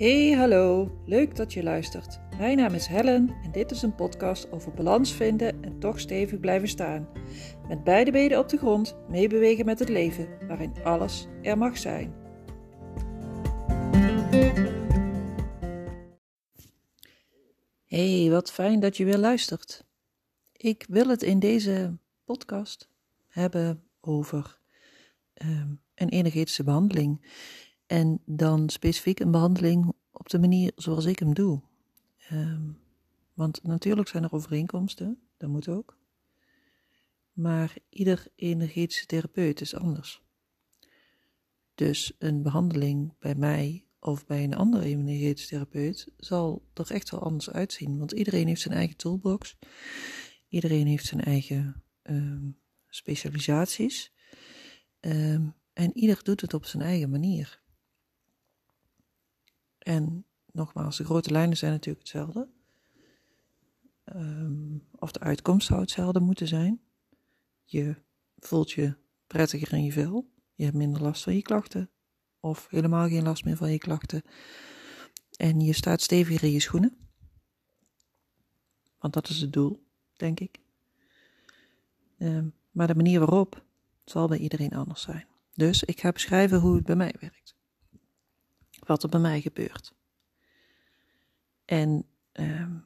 Hey, hallo. Leuk dat je luistert. Mijn naam is Helen en dit is een podcast over balans vinden en toch stevig blijven staan. Met beide benen op de grond, meebewegen met het leven, waarin alles er mag zijn. Hey, wat fijn dat je weer luistert. Ik wil het in deze podcast hebben over um, een energetische behandeling. En dan specifiek een behandeling op de manier zoals ik hem doe. Um, want natuurlijk zijn er overeenkomsten, dat moet ook. Maar ieder energetische therapeut is anders. Dus een behandeling bij mij of bij een andere energetische therapeut zal er echt wel anders uitzien. Want iedereen heeft zijn eigen toolbox. Iedereen heeft zijn eigen um, specialisaties. Um, en ieder doet het op zijn eigen manier. En nogmaals, de grote lijnen zijn natuurlijk hetzelfde. Um, of de uitkomst zou hetzelfde moeten zijn. Je voelt je prettiger in je vel. Je hebt minder last van je klachten. Of helemaal geen last meer van je klachten. En je staat steviger in je schoenen. Want dat is het doel, denk ik. Um, maar de manier waarop zal bij iedereen anders zijn. Dus ik ga beschrijven hoe het bij mij werkt. Wat er bij mij gebeurt. En ehm,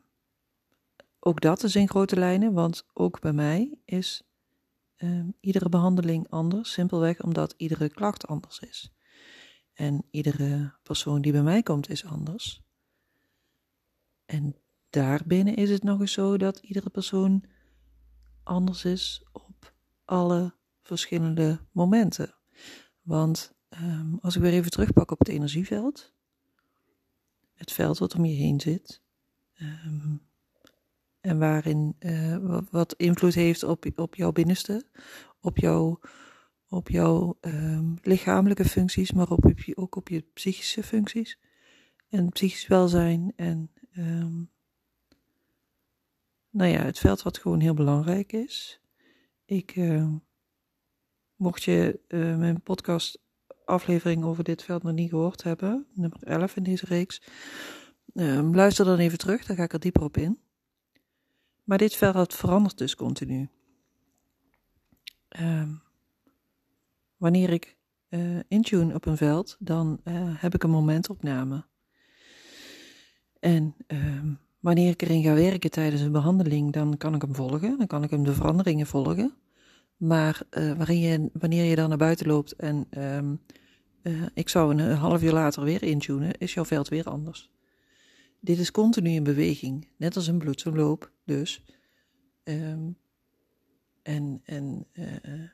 ook dat is in grote lijnen, want ook bij mij is ehm, iedere behandeling anders, simpelweg omdat iedere klacht anders is. En iedere persoon die bij mij komt is anders. En daarbinnen is het nog eens zo dat iedere persoon anders is op alle verschillende momenten. Want um, als ik weer even terugpak op het energieveld, het veld wat om je heen zit, um, en waarin uh, wat invloed heeft op, op jouw binnenste, op jouw, op jouw um, lichamelijke functies, maar op, je, ook op je psychische functies. En psychisch welzijn en nou ja, het veld wat gewoon heel belangrijk is. Ik, mocht je uh, mijn podcast aflevering over dit veld nog niet gehoord hebben, nummer 11 in deze reeks, um, luister dan even terug, daar ga ik er dieper op in. Maar dit veld verandert dus continu. Um, wanneer ik uh, intune op een veld, dan uh, heb ik een momentopname. En um, wanneer ik erin ga werken tijdens een behandeling, dan kan ik hem volgen. Dan kan ik hem de veranderingen volgen. Maar je, wanneer je dan naar buiten loopt en um, uh, ik zou een, half uur later weer intunen, is jouw veld weer anders. Dit is continu in beweging, net als een bloedsomloop dus. Um, en en uh,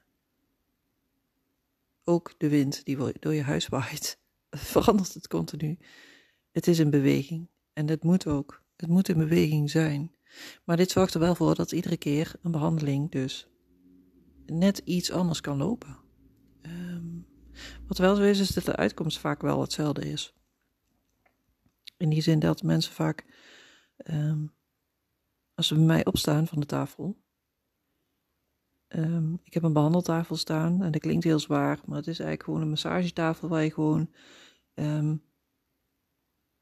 ook de wind die door je huis waait, verandert het continu. Het is in beweging en dat moet ook. Het moet in beweging zijn. Maar dit zorgt er wel voor dat iedere keer een behandeling dus net iets anders kan lopen. Um, wat wel zo is, is dat de uitkomst vaak wel hetzelfde is. In die zin dat mensen vaak, um, als ze bij mij opstaan van de tafel, um, ik heb een behandeltafel staan en dat klinkt heel zwaar, maar het is eigenlijk gewoon een massagetafel waar je gewoon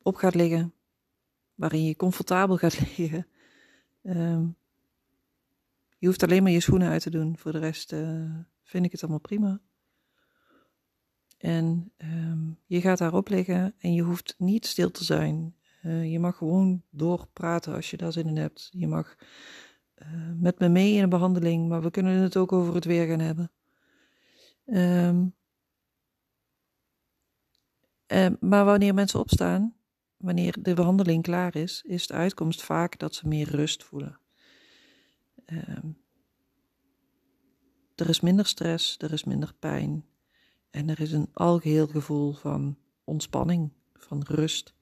op gaat liggen, waarin je comfortabel gaat liggen. Je hoeft alleen maar je schoenen uit te doen. Voor de rest uh, vind ik het allemaal prima. En um, je gaat daarop liggen en je hoeft niet stil te zijn. Uh, je mag gewoon doorpraten als je daar zin in hebt. Je mag uh, met me mee in een behandeling, maar we kunnen het ook over het weer gaan hebben. Uh, maar wanneer mensen opstaan, wanneer de behandeling klaar is, is de uitkomst vaak dat ze meer rust voelen. Um, er is minder stress, er is minder pijn en er is een algeheel gevoel van ontspanning, van rust.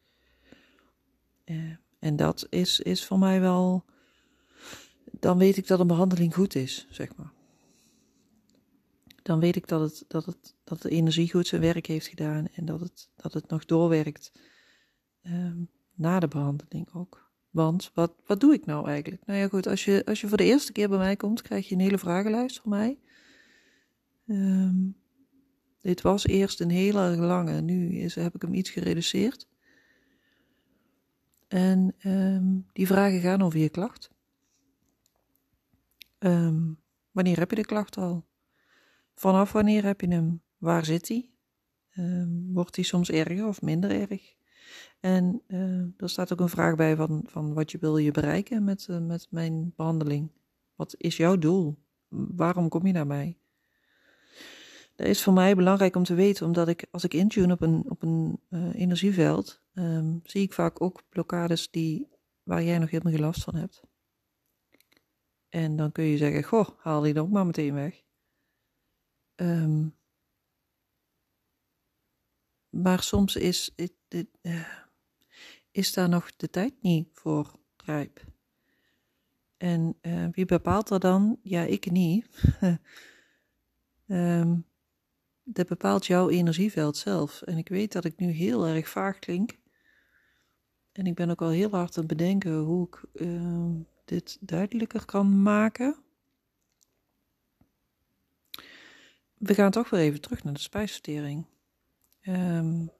Uh, en dat is, is voor mij wel, dan weet ik dat een behandeling goed is, zeg maar. Dan weet ik dat, het, dat, het, dat de energie goed zijn werk heeft gedaan en dat het, dat het nog doorwerkt um, na de behandeling ook. Want wat, wat doe ik nou eigenlijk? Nou ja, goed, als je, als je voor de eerste keer bij mij komt, krijg je een hele vragenlijst van mij. Um, dit was eerst een hele lange, nu is, heb ik hem iets gereduceerd. En ehm, die vragen gaan over je klacht. Ehm, wanneer heb je de klacht al? Vanaf wanneer heb je hem? Waar zit hij? Wordt hij soms erger of minder erg? En uh, er staat ook een vraag bij van, van wat je wil je bereiken met, uh, met mijn behandeling. Wat is jouw doel? Waarom kom je naar mij? Dat is voor mij belangrijk om te weten, omdat ik als ik intune op een, op een uh, energieveld, um, zie ik vaak ook blokkades die, waar jij nog helemaal geen last van hebt. En dan kun je zeggen, goh, haal die dan ook maar meteen weg. Um, maar soms is, uh, is daar nog de tijd niet voor rijp. En uh, wie bepaalt dat dan? Ja, ik niet. um, dat bepaalt jouw energieveld zelf. En ik weet dat ik nu heel erg vaag klink. En ik ben ook al heel hard aan het bedenken hoe ik uh, dit duidelijker kan maken. We gaan toch weer even terug naar de spijsvertering. Um,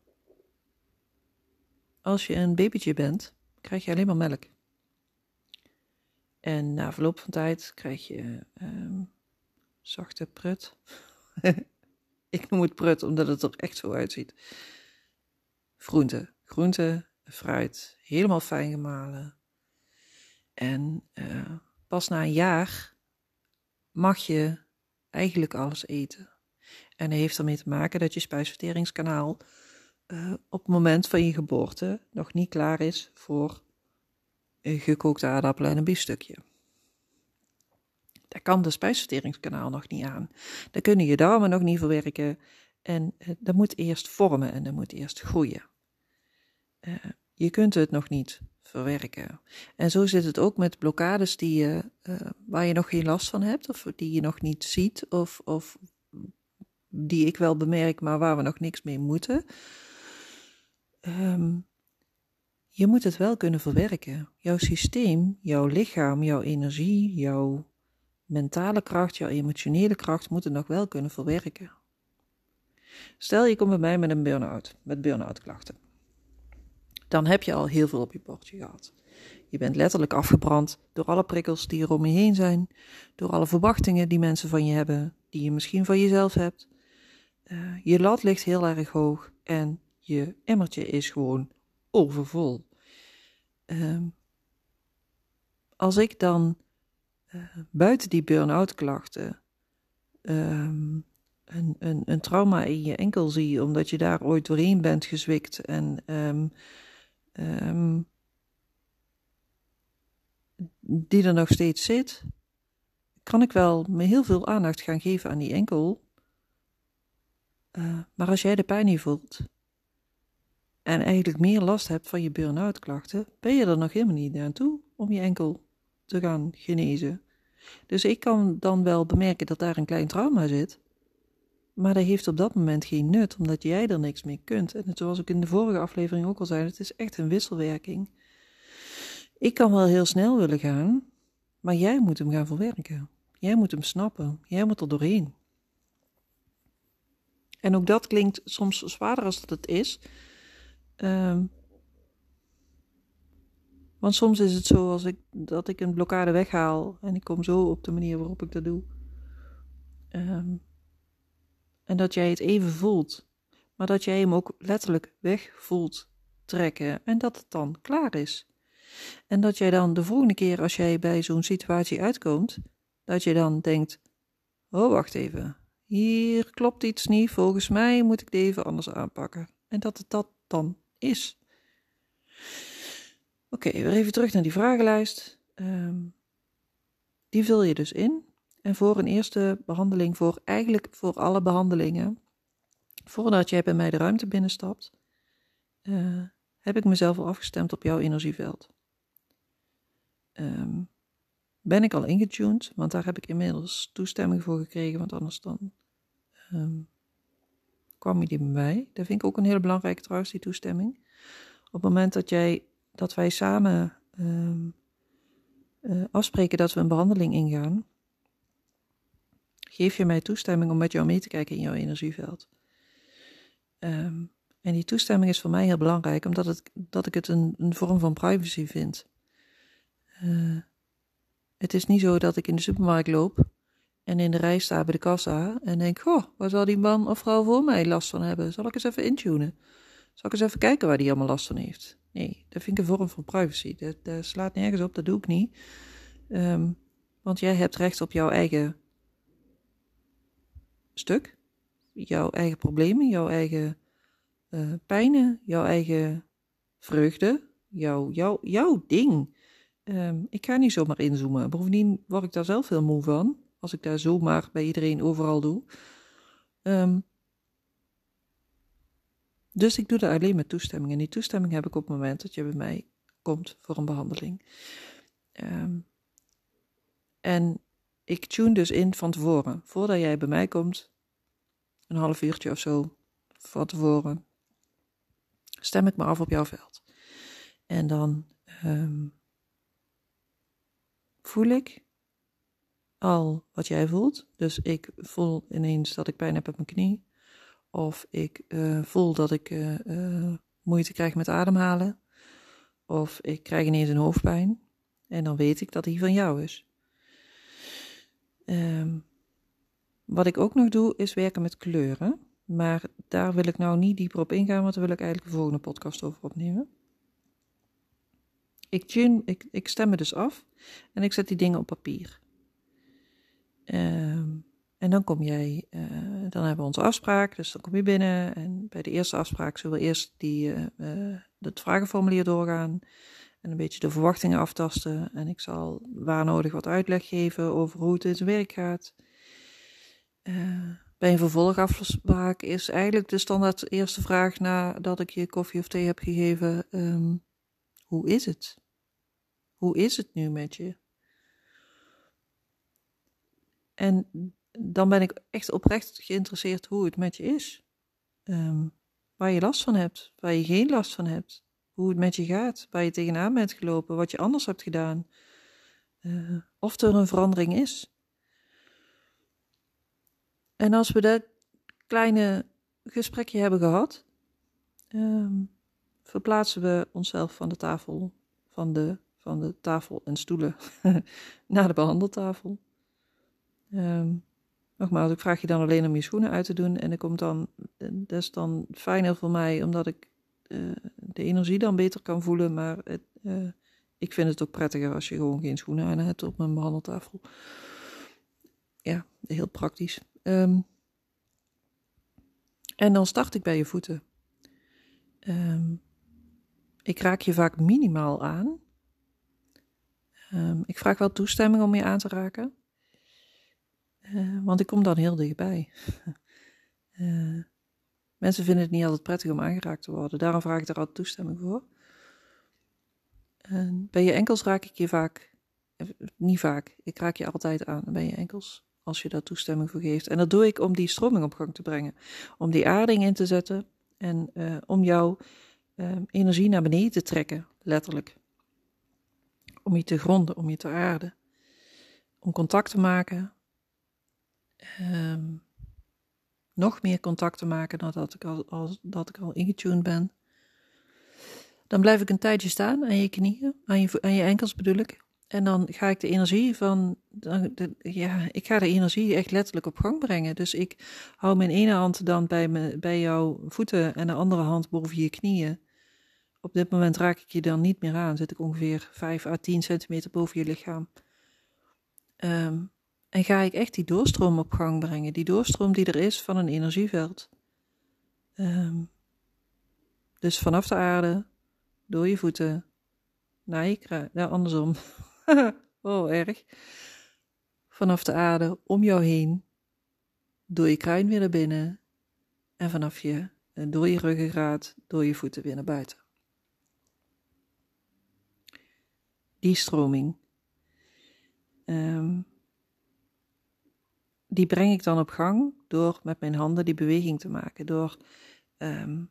als je een babytje bent, krijg je alleen maar melk. En na verloop van tijd krijg je um, zachte prut. Ik noem het prut omdat het er echt zo uitziet. Groente, groente, fruit, helemaal fijn gemalen. En uh, pas na een jaar mag je eigenlijk alles eten. En dat heeft ermee te maken dat je spijsverteringskanaal uh, op het moment van je geboorte nog niet klaar is voor een gekookte aardappel en een biefstukje. Daar kan de spijsverteringskanaal nog niet aan. Daar kunnen je darmen nog niet verwerken. En uh, dat moet eerst vormen en dat moet eerst groeien. Uh, je kunt het nog niet verwerken. En zo zit het ook met blokkades die waar je nog geen last van hebt, of die je nog niet ziet, of, of die ik wel bemerk, maar waar we nog niks mee moeten. Um, je moet het wel kunnen verwerken. Jouw systeem, jouw lichaam, jouw energie, jouw mentale kracht, jouw emotionele kracht moeten nog wel kunnen verwerken. Stel je komt bij mij met een burn-out, met burn-out klachten. Dan heb je al heel veel op je bordje gehad. Je bent letterlijk afgebrand door alle prikkels die er om je heen zijn, door alle verwachtingen die mensen van je hebben, die je misschien van jezelf hebt. Uh, je lat ligt heel erg hoog en je emmertje is gewoon overvol. Uh, als ik dan uh, buiten die burn-out klachten um, een, een, een, trauma in je enkel zie, omdat je daar ooit doorheen bent gezwikt en um, um, die er nog steeds zit, kan ik wel me heel veel aandacht gaan geven aan die enkel. Uh, maar als jij de pijn niet voelt en eigenlijk meer last hebt van je burn-out klachten, ben je er nog helemaal niet aan toe om je enkel te gaan genezen. Dus ik kan dan wel bemerken dat daar een klein trauma zit, maar dat heeft op dat moment geen nut, omdat jij er niks mee kunt. En zoals ik in de vorige aflevering ook al zei, het is echt een wisselwerking. Ik kan wel heel snel willen gaan, maar jij moet hem gaan verwerken. Jij moet hem snappen. Jij moet er doorheen. En ook dat klinkt soms zwaarder als dat het is. Um, want soms is het zo als ik, dat ik een blokkade weghaal en ik kom zo op de manier waarop ik dat doe. Um, en dat jij het even voelt, maar dat jij hem ook letterlijk weg voelt trekken en dat het dan klaar is. En dat jij dan de volgende keer als jij bij zo'n situatie uitkomt, dat je dan denkt: Oh, wacht even, hier klopt iets niet, volgens mij moet ik het even anders aanpakken. En dat het dat dan is. Oké, weer even terug naar die vragenlijst. Um, die vul je dus in. En voor een eerste behandeling, voor eigenlijk voor alle behandelingen, voordat jij bij mij de ruimte binnenstapt, uh, heb ik mezelf al afgestemd op jouw energieveld. Um, ben ik al ingetuned, want daar heb ik inmiddels toestemming voor gekregen, want anders dan um, kwam je die bij mij. Dat vind ik ook een hele belangrijke trouwens, die toestemming. Op het moment dat, jij, dat wij samen um, uh, afspreken dat we een behandeling ingaan, geef je mij toestemming om met jou mee te kijken in jouw energieveld. Um, En die toestemming is voor mij heel belangrijk, omdat het, dat ik het een, vorm van privacy vind. Uh, het is niet zo dat ik in de supermarkt loop en in de rij sta bij de kassa en denk: Goh, waar zal die man of vrouw voor mij last van hebben? Zal ik eens even intunen? Zal ik eens even kijken waar die allemaal last van heeft? Nee, dat vind ik een vorm van privacy. Dat, dat slaat nergens op, dat doe ik niet. Um, want jij hebt recht op jouw eigen stuk, jouw eigen problemen, jouw eigen uh, pijnen, jouw eigen vreugde, jouw, jouw, jouw ding. Um, ik ga niet zomaar inzoomen. Bovendien word ik daar zelf heel moe van, als ik daar zomaar bij iedereen overal doe. Um, dus ik doe dat alleen met toestemming. En die toestemming heb ik op het moment dat je bij mij komt voor een behandeling. Um, en ik tune dus in van tevoren. Voordat jij bij mij komt, een half uurtje of zo van tevoren, stem ik me af op jouw veld. En dan um, voel ik al wat jij voelt. Dus ik voel ineens dat ik pijn heb op mijn knie. Of ik uh, voel dat ik uh, uh, moeite krijg met ademhalen. Of ik krijg ineens een hoofdpijn. En dan weet ik dat die van jou is. Um, wat ik ook nog doe, is werken met kleuren. Maar daar wil ik nou niet dieper op ingaan, want daar wil ik eigenlijk de volgende podcast over opnemen. Ik, tune, ik, ik stem me dus af en ik zet die dingen op papier. Um, en dan kom jij, uh, dan hebben we onze afspraak, dus dan kom je binnen. En bij de eerste afspraak zullen we eerst die, uh, uh, het vragenformulier doorgaan. En een beetje de verwachtingen aftasten. En ik zal waar nodig wat uitleg geven over hoe het in zijn werk gaat. bij een vervolgafspraak is eigenlijk de standaard eerste vraag nadat ik je koffie of thee heb gegeven. Um, hoe is het? Hoe is het nu met je? En dan ben ik echt oprecht geïnteresseerd hoe het met je is. Um, waar je last van hebt, waar je geen last van hebt. Hoe het met je gaat, waar je tegenaan bent gelopen, wat je anders hebt gedaan. Uh, of er een verandering is. En als we dat kleine gesprekje hebben gehad, um, verplaatsen we onszelf van de tafel, van de, van de tafel en stoelen naar de behandeltafel. Um, Nogmaals, ik vraag je dan alleen om je schoenen uit te doen. En dat, komt dan, dat is dan fijner voor mij, omdat ik uh, de energie dan beter kan voelen. Maar het, uh, ik vind het ook prettiger als je gewoon geen schoenen aan hebt op mijn behandeltafel. Ja, heel praktisch. Um, en dan start ik bij je voeten. Um, ik raak je vaak minimaal aan. Ik vraag wel toestemming om je aan te raken. Uh, want ik kom dan heel dichtbij. uh, mensen vinden het niet altijd prettig om aangeraakt te worden. Daarom vraag ik er altijd toestemming voor. Uh, bij je enkels raak ik je vaak, eh, niet vaak, ik raak je altijd aan bij je enkels. Als je daar toestemming voor geeft. En dat doe ik om die stroming op gang te brengen. Om die aarding in te zetten. En om jouw energie naar beneden te trekken, letterlijk. Om je te gronden, om je te aarden. Om contact te maken um, nog meer contact te maken dan dat ik al, dat ik al ingetuned ben. Dan blijf ik een tijdje staan aan je knieën, aan je, aan je enkels bedoel ik. En dan ga ik de energie van, de, ja, ik ga de energie echt letterlijk op gang brengen. Dus ik hou mijn ene hand dan bij, me, bij jouw voeten en de andere hand boven je knieën. Op dit moment raak ik je dan niet meer aan, zit ik ongeveer 5 à 10 centimeter boven je lichaam. Um, en ga ik echt die doorstroom op gang brengen, die doorstroom die er is van een energieveld. Um, dus vanaf de aarde, door je voeten, naar je kruin, nou andersom. oh, erg. Vanaf de aarde, om jou heen, door je kruin weer naar binnen en vanaf je, eh, door je ruggengraat, door je voeten weer naar buiten. Die stroming. Um, die breng ik dan op gang door met mijn handen die beweging te maken. Door, um,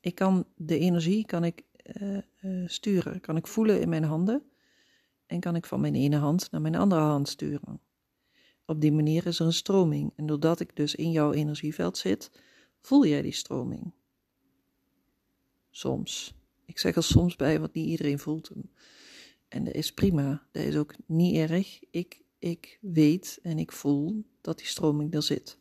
ik kan de energie kan ik uh, uh, sturen, kan ik voelen in mijn handen en kan ik van mijn ene hand naar mijn andere hand sturen. Op die manier is er een stroming en doordat ik dus in jouw energieveld zit, voel jij die stroming. Soms. Ik zeg er soms bij, want niet iedereen voelt hem. En dat is prima. Dat is ook niet erg. Ik, ik weet en ik voel dat die stroming er zit.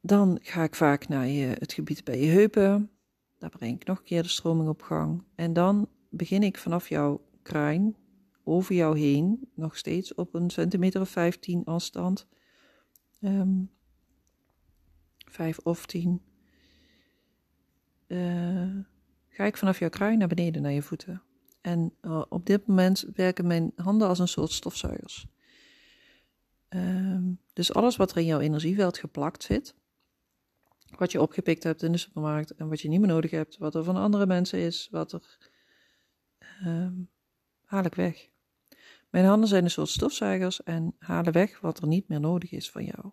Dan ga ik vaak naar je, het gebied bij je heupen. Daar breng ik nog een keer de stroming op gang. En dan begin ik vanaf jouw kruin over jou heen, nog steeds op een centimeter of 15 afstand. Um, vijf of tien. Uh, ga ik vanaf jouw kruin naar beneden naar je voeten. En uh, op dit moment werken mijn handen als een soort stofzuigers. Um, dus alles wat er in jouw energieveld geplakt zit, wat je opgepikt hebt in de supermarkt en wat je niet meer nodig hebt, wat er van andere mensen is, wat er. Um, haal ik weg. Mijn handen zijn een soort stofzuigers en halen weg wat er niet meer nodig is van jou.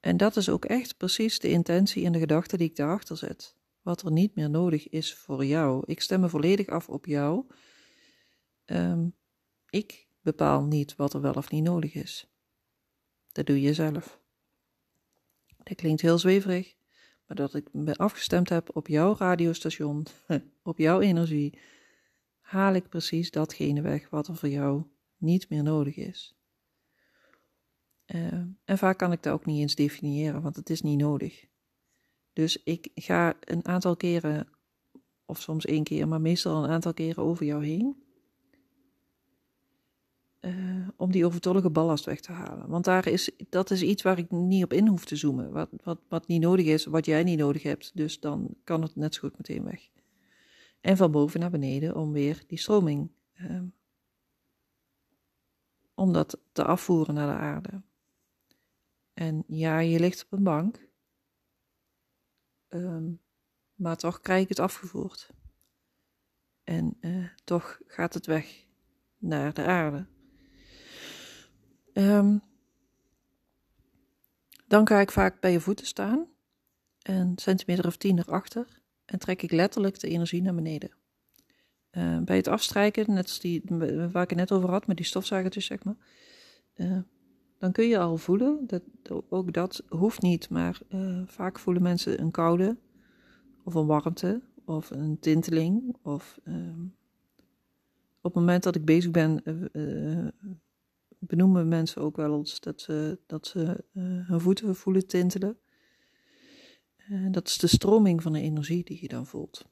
En dat is ook echt precies de intentie en de gedachte die ik daarachter zet. Wat er niet meer nodig is voor jou. Ik stem me volledig af op jou. Um, ik bepaal niet wat er wel of niet nodig is. Dat doe je zelf. Dat klinkt heel zweverig, maar dat ik me afgestemd heb op jouw radiostation, op jouw energie, haal ik precies datgene weg wat er voor jou niet meer nodig is. Uh, en vaak kan ik dat ook niet eens definiëren, want het is niet nodig. Dus ik ga een aantal keren, of soms één keer, maar meestal een aantal keren over jou heen. Uh, om die overtollige ballast weg te halen. Want daar is, dat is iets waar ik niet op in hoef te zoomen. Wat, wat, wat niet nodig is, wat jij niet nodig hebt. Dus dan kan het net zo goed meteen weg. En van boven naar beneden om weer die stroming. Uh, om dat te afvoeren naar de aarde. En ja, je ligt op een bank. Um, maar toch krijg ik het afgevoerd. En uh, toch gaat het weg naar de aarde. Um, dan ga ik vaak bij je voeten staan, een centimeter of tien erachter, en trek ik letterlijk de energie naar beneden. Uh, bij het afstrijken, net als die waar ik het net over had, met die stofzuigertjes, zeg maar. Uh, dan kun je al voelen, dat, ook dat hoeft niet, maar uh, vaak voelen mensen een koude of een warmte of een tinteling. Of uh, op het moment dat ik bezig ben, uh, benoemen mensen ook wel eens dat ze, dat ze hun voeten voelen tintelen. dat is de stroming van de energie die je dan voelt.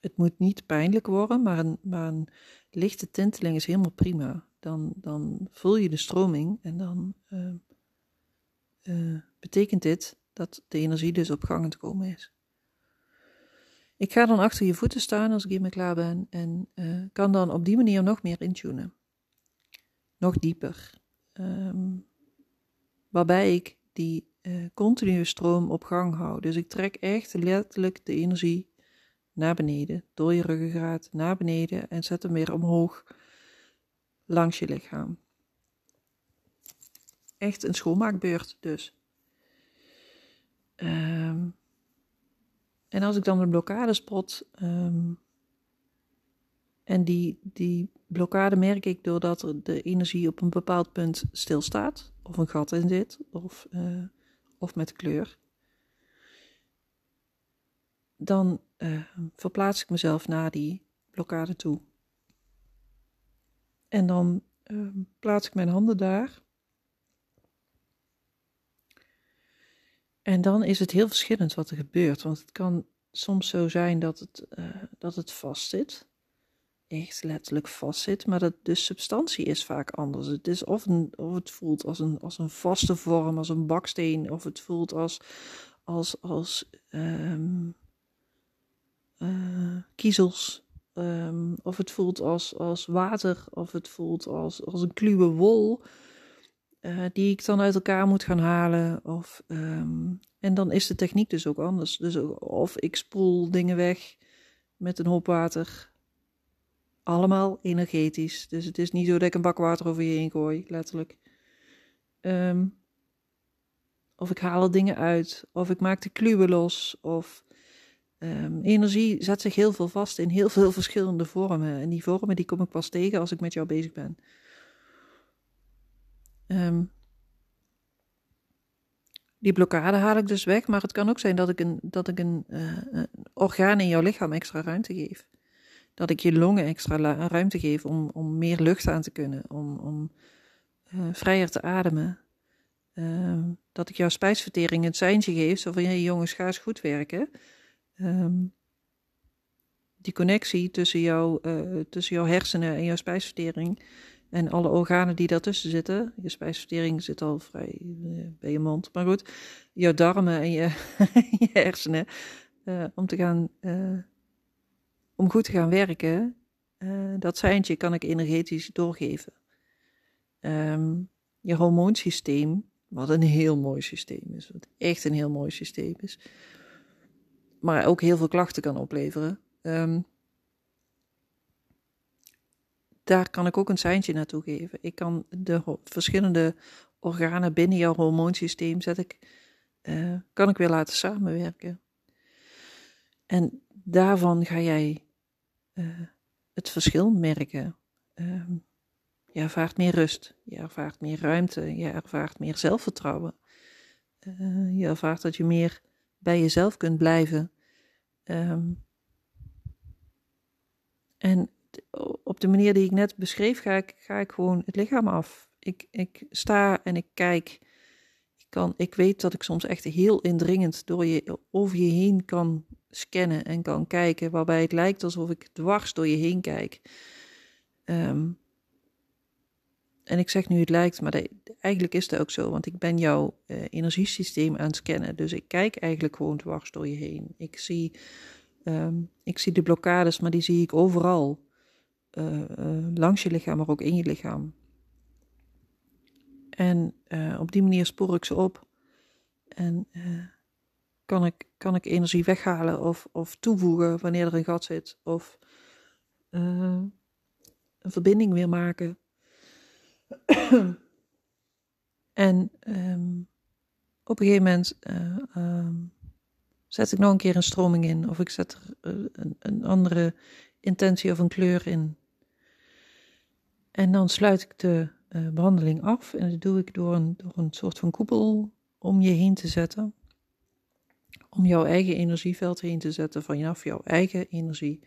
Het moet niet pijnlijk worden, maar een, maar een lichte tinteling is helemaal prima dan, dan voel je de stroming en dan uh, uh, betekent dit dat de energie dus op gang het komen is. Ik ga dan achter je voeten staan als ik hiermee klaar ben en uh, kan dan op die manier nog meer intunen. Nog dieper. Um, waarbij ik die continue stroom op gang hou. Dus ik trek echt letterlijk de energie naar beneden, door je ruggengraat naar beneden en zet hem weer omhoog langs je lichaam. Echt een schoonmaakbeurt dus. Um, en als ik dan een blokkade spot, um, en die, die blokkade merk ik doordat er de energie op een bepaald punt stilstaat, of een gat in zit, of, uh, of met kleur, dan uh, verplaats ik mezelf naar die blokkade toe. En dan uh, plaats ik mijn handen daar. En dan is het heel verschillend wat er gebeurt. Want het kan soms zo zijn dat het, uh, dat het vastzit. Echt letterlijk vastzit. Maar dat de substantie is vaak anders. Het is of, het voelt als een, als een vaste vorm, als een baksteen. Of het voelt als, als, als um, uh, kiezels Um, of het voelt als, als water, of het voelt als, als een kluwe wol. Uh, die ik dan uit elkaar moet gaan halen. Of, um, en dan is de techniek dus ook anders. Dus of ik spoel dingen weg met een hoop water. Allemaal energetisch. Dus het is niet zo dat ik een bak water over je heen gooi, letterlijk. Um, of ik haal er dingen uit. Of ik maak de kluwen los. Of Um, energie zet zich heel veel vast in heel veel verschillende vormen. En die vormen die kom ik pas tegen als ik met jou bezig ben. Um, die blokkade haal ik dus weg, maar het kan ook zijn dat ik een, dat ik een, uh, een orgaan in jouw lichaam extra ruimte geef. Dat ik je longen extra ruimte geef om, om meer lucht aan te kunnen, om, om uh, vrijer te ademen. Uh, dat ik jouw spijsvertering het seintje geef, zo van, hey, jongens, ga eens goed werken. Um, die connectie tussen, jou, uh, tussen jouw hersenen en jouw spijsvertering en alle organen die daartussen zitten. Je spijsvertering zit al vrij uh, bij je mond, maar goed. Jouw darmen en je, je hersenen. Uh, om, te gaan, om goed te gaan werken. dat seintje kan ik energetisch doorgeven. Um, je hormoonsysteem, wat een heel mooi systeem is. Wat echt een heel mooi systeem is. Maar ook heel veel klachten kan opleveren. Um, daar kan ik ook een seintje naartoe geven. Ik kan de verschillende organen binnen jouw hormoonsysteem zet ik, uh, kan ik weer laten samenwerken. En daarvan ga jij uh, het verschil merken. Uh, je ervaart meer rust, je ervaart meer ruimte, je ervaart meer zelfvertrouwen. Uh, je ervaart dat je meer bij jezelf kunt blijven. Um, en op de manier die ik net beschreef, ga ik, ga ik gewoon het lichaam af. Ik, ik sta en ik kijk. Ik, kan, ik weet dat ik soms echt heel indringend door je, over je heen kan scannen en kan kijken, waarbij het lijkt alsof ik dwars door je heen kijk. Um, en ik zeg nu het lijkt, maar eigenlijk is het ook zo, want ik ben jouw uh, energiesysteem aan het scannen. Dus ik kijk eigenlijk gewoon dwars door je heen. Ik zie, um, ik zie de blokkades, maar die zie ik overal. Uh, uh, langs je lichaam, maar ook in je lichaam. En op die manier spoor ik ze op. En kan, ik, kan ik energie weghalen of, of toevoegen wanneer er een gat zit. Of een verbinding weer maken. En um, op een gegeven moment uh, um, zet ik nog een keer een stroming in, of ik zet er uh, een, een, andere intentie of een kleur in. En dan sluit ik de uh, behandeling af en dat doe ik door een, door een soort van koepel om je heen te zetten. Om jouw eigen energieveld heen te zetten vanaf jouw eigen energie.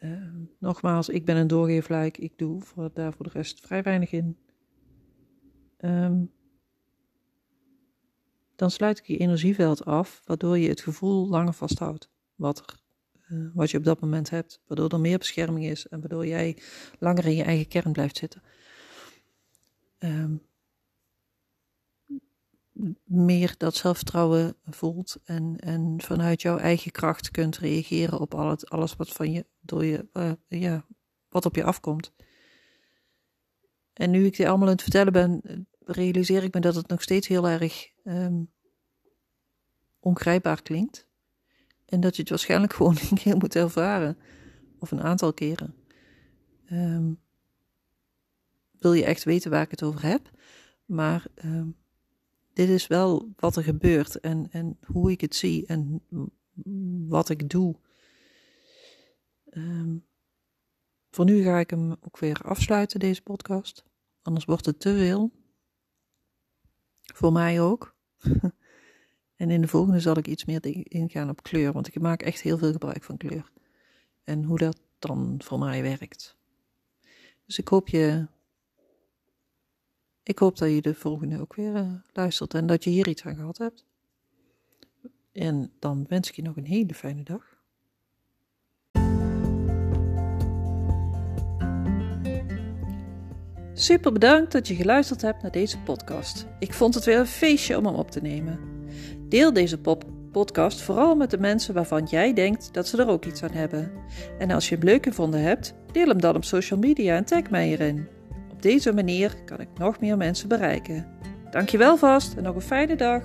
Uh, nogmaals, ik ben een doorgeefluik. Ik doe daar voor de rest vrij weinig in. Um, dan sluit ik je energieveld af, waardoor je het gevoel langer vasthoudt. Wat, uh, wat je op dat moment hebt. Waardoor er meer bescherming is en waardoor jij langer in je eigen kern blijft zitten. Um, meer dat zelfvertrouwen voelt en, en vanuit jouw eigen kracht kunt reageren op al het, alles wat van je, door je, uh, ja, wat op je afkomt. En nu ik dit allemaal aan het vertellen ben, realiseer ik me dat het nog steeds heel erg um, ongrijpbaar klinkt. En dat je het waarschijnlijk gewoon een keer moet ervaren. Of een aantal keren. Um, wil je echt weten waar ik het over heb? Maar um, dit is wel wat er gebeurt en, en hoe ik het zie en wat ik doe. Um, voor nu ga ik hem ook weer afsluiten, deze podcast. Anders wordt het te veel. Voor mij ook. en in de volgende zal ik iets meer ingaan op kleur, want ik maak echt heel veel gebruik van kleur. En hoe dat dan voor mij werkt. Dus ik hoop je ik hoop dat je de volgende ook weer uh, luistert en dat je hier iets aan gehad hebt. En dan wens ik je nog een hele fijne dag. Super bedankt dat je geluisterd hebt naar deze podcast. Ik vond het weer een feestje om hem op te nemen. Deel deze podcast vooral met de mensen waarvan jij denkt dat ze er ook iets aan hebben. En als je hem leuk gevonden hebt, deel hem dan op social media en tag mij erin. Op deze manier kan ik nog meer mensen bereiken. Dankjewel vast en nog een fijne dag.